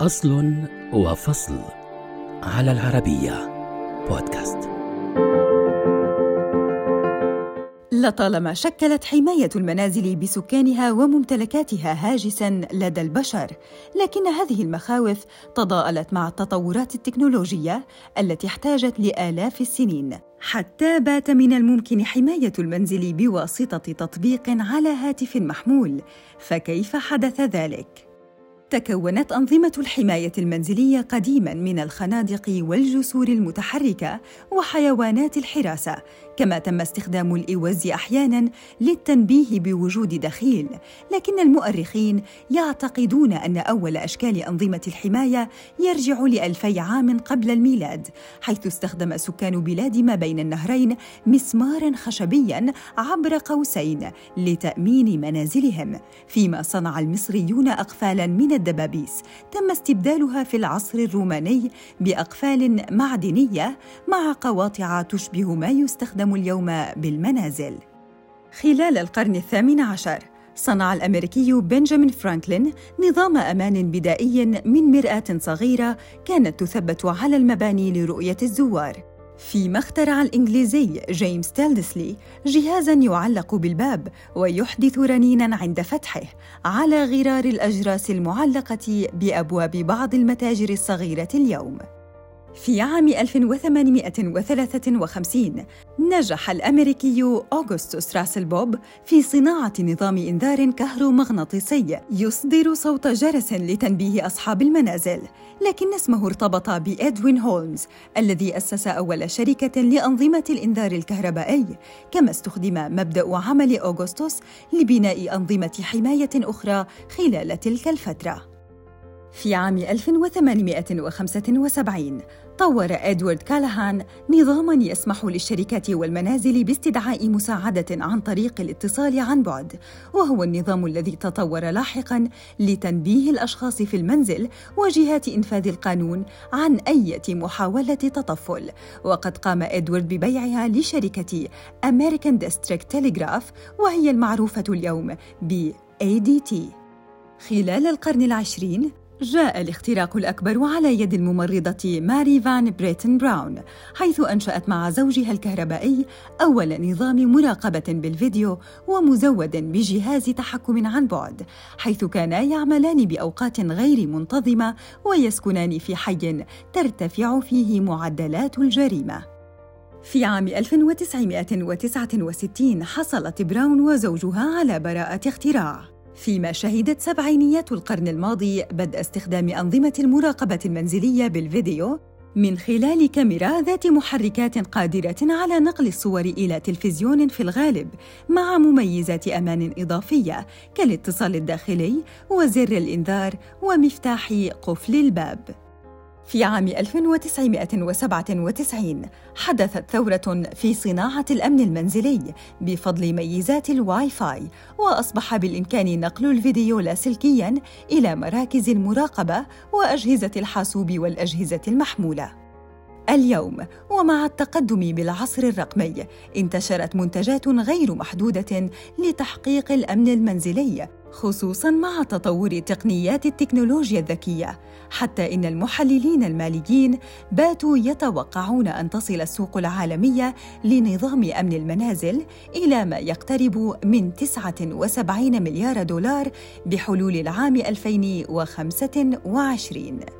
أصل وفصل على العربية بودكاست لطالما شكلت حماية المنازل بسكانها وممتلكاتها هاجسا لدى البشر، لكن هذه المخاوف تضاءلت مع التطورات التكنولوجية التي احتاجت لآلاف السنين، حتى بات من الممكن حماية المنزل بواسطة تطبيق على هاتف محمول، فكيف حدث ذلك؟ تكونت أنظمة الحماية المنزلية قديماً من الخنادق والجسور المتحركة وحيوانات الحراسة، كما تم استخدام الإوز أحياناً للتنبيه بوجود دخيل، لكن المؤرخين يعتقدون أن أول أشكال أنظمة الحماية يرجع لألفي عام قبل الميلاد، حيث استخدم سكان بلاد ما بين النهرين مسماراً خشبياً عبر قوسين لتأمين منازلهم، فيما صنع المصريون أقفالاً من الدبابيس. تم استبدالها في العصر الروماني بأقفال معدنية مع قواطع تشبه ما يستخدم اليوم بالمنازل. خلال القرن الثامن عشر صنع الأمريكي بنجامين فرانكلين نظام أمان بدائي من مرآة صغيرة كانت تثبت على المباني لرؤية الزوار. فيما اخترع الإنجليزي جيمس تيلدسلي جهازاً يعلق بالباب ويحدث رنيناً عند فتحه على غرار الأجراس المعلقة بأبواب بعض المتاجر الصغيرة اليوم. في عام 1853 نجح الأمريكي أوغسطس راسل بوب في صناعة نظام إنذار كهرومغناطيسي يصدر صوت جرس لتنبيه أصحاب المنازل لكن اسمه ارتبط بإدوين هولمز الذي أسس أول شركة لأنظمة الإنذار الكهربائي كما استخدم مبدأ عمل أوغسطس لبناء أنظمة حماية أخرى خلال تلك الفترة. في عام 1875 طور إدوارد كالاهان نظاماً يسمح للشركات والمنازل باستدعاء مساعدة عن طريق الاتصال عن بعد، وهو النظام الذي تطور لاحقاً لتنبيه الأشخاص في المنزل وجهات إنفاذ القانون عن أي محاولة تطفل، وقد قام إدوارد ببيعها لشركة أمريكان ديستريكت تيليغراف وهي المعروفة اليوم ب ADT. خلال القرن العشرين جاء الاختراق الأكبر على يد الممرضة ماري فان بريتن براون حيث أنشأت مع زوجها الكهربائي أول نظام مراقبة بالفيديو ومزود بجهاز تحكم عن بعد حيث كانا يعملان بأوقات غير منتظمة ويسكنان في حي ترتفع فيه معدلات الجريمة. في عام 1969 حصلت براون وزوجها على براءة اختراع. فيما شهدت سبعينيات القرن الماضي بدء استخدام أنظمة المراقبة المنزلية بالفيديو من خلال كاميرا ذات محركات قادرة على نقل الصور إلى تلفزيون في الغالب مع مميزات أمان إضافية كالاتصال الداخلي وزر الإنذار ومفتاح قفل الباب. في عام 1997 حدثت ثورة في صناعة الأمن المنزلي بفضل ميزات الواي فاي وأصبح بالإمكان نقل الفيديو لاسلكياً إلى مراكز المراقبة وأجهزة الحاسوب والأجهزة المحمولة. اليوم ومع التقدم بالعصر الرقمي انتشرت منتجات غير محدودة لتحقيق الأمن المنزلي خصوصا مع تطور تقنيات التكنولوجيا الذكية حتى إن المحللين الماليين باتوا يتوقعون أن تصل السوق العالمية لنظام أمن المنازل إلى ما يقترب من 79 مليار دولار بحلول العام 2025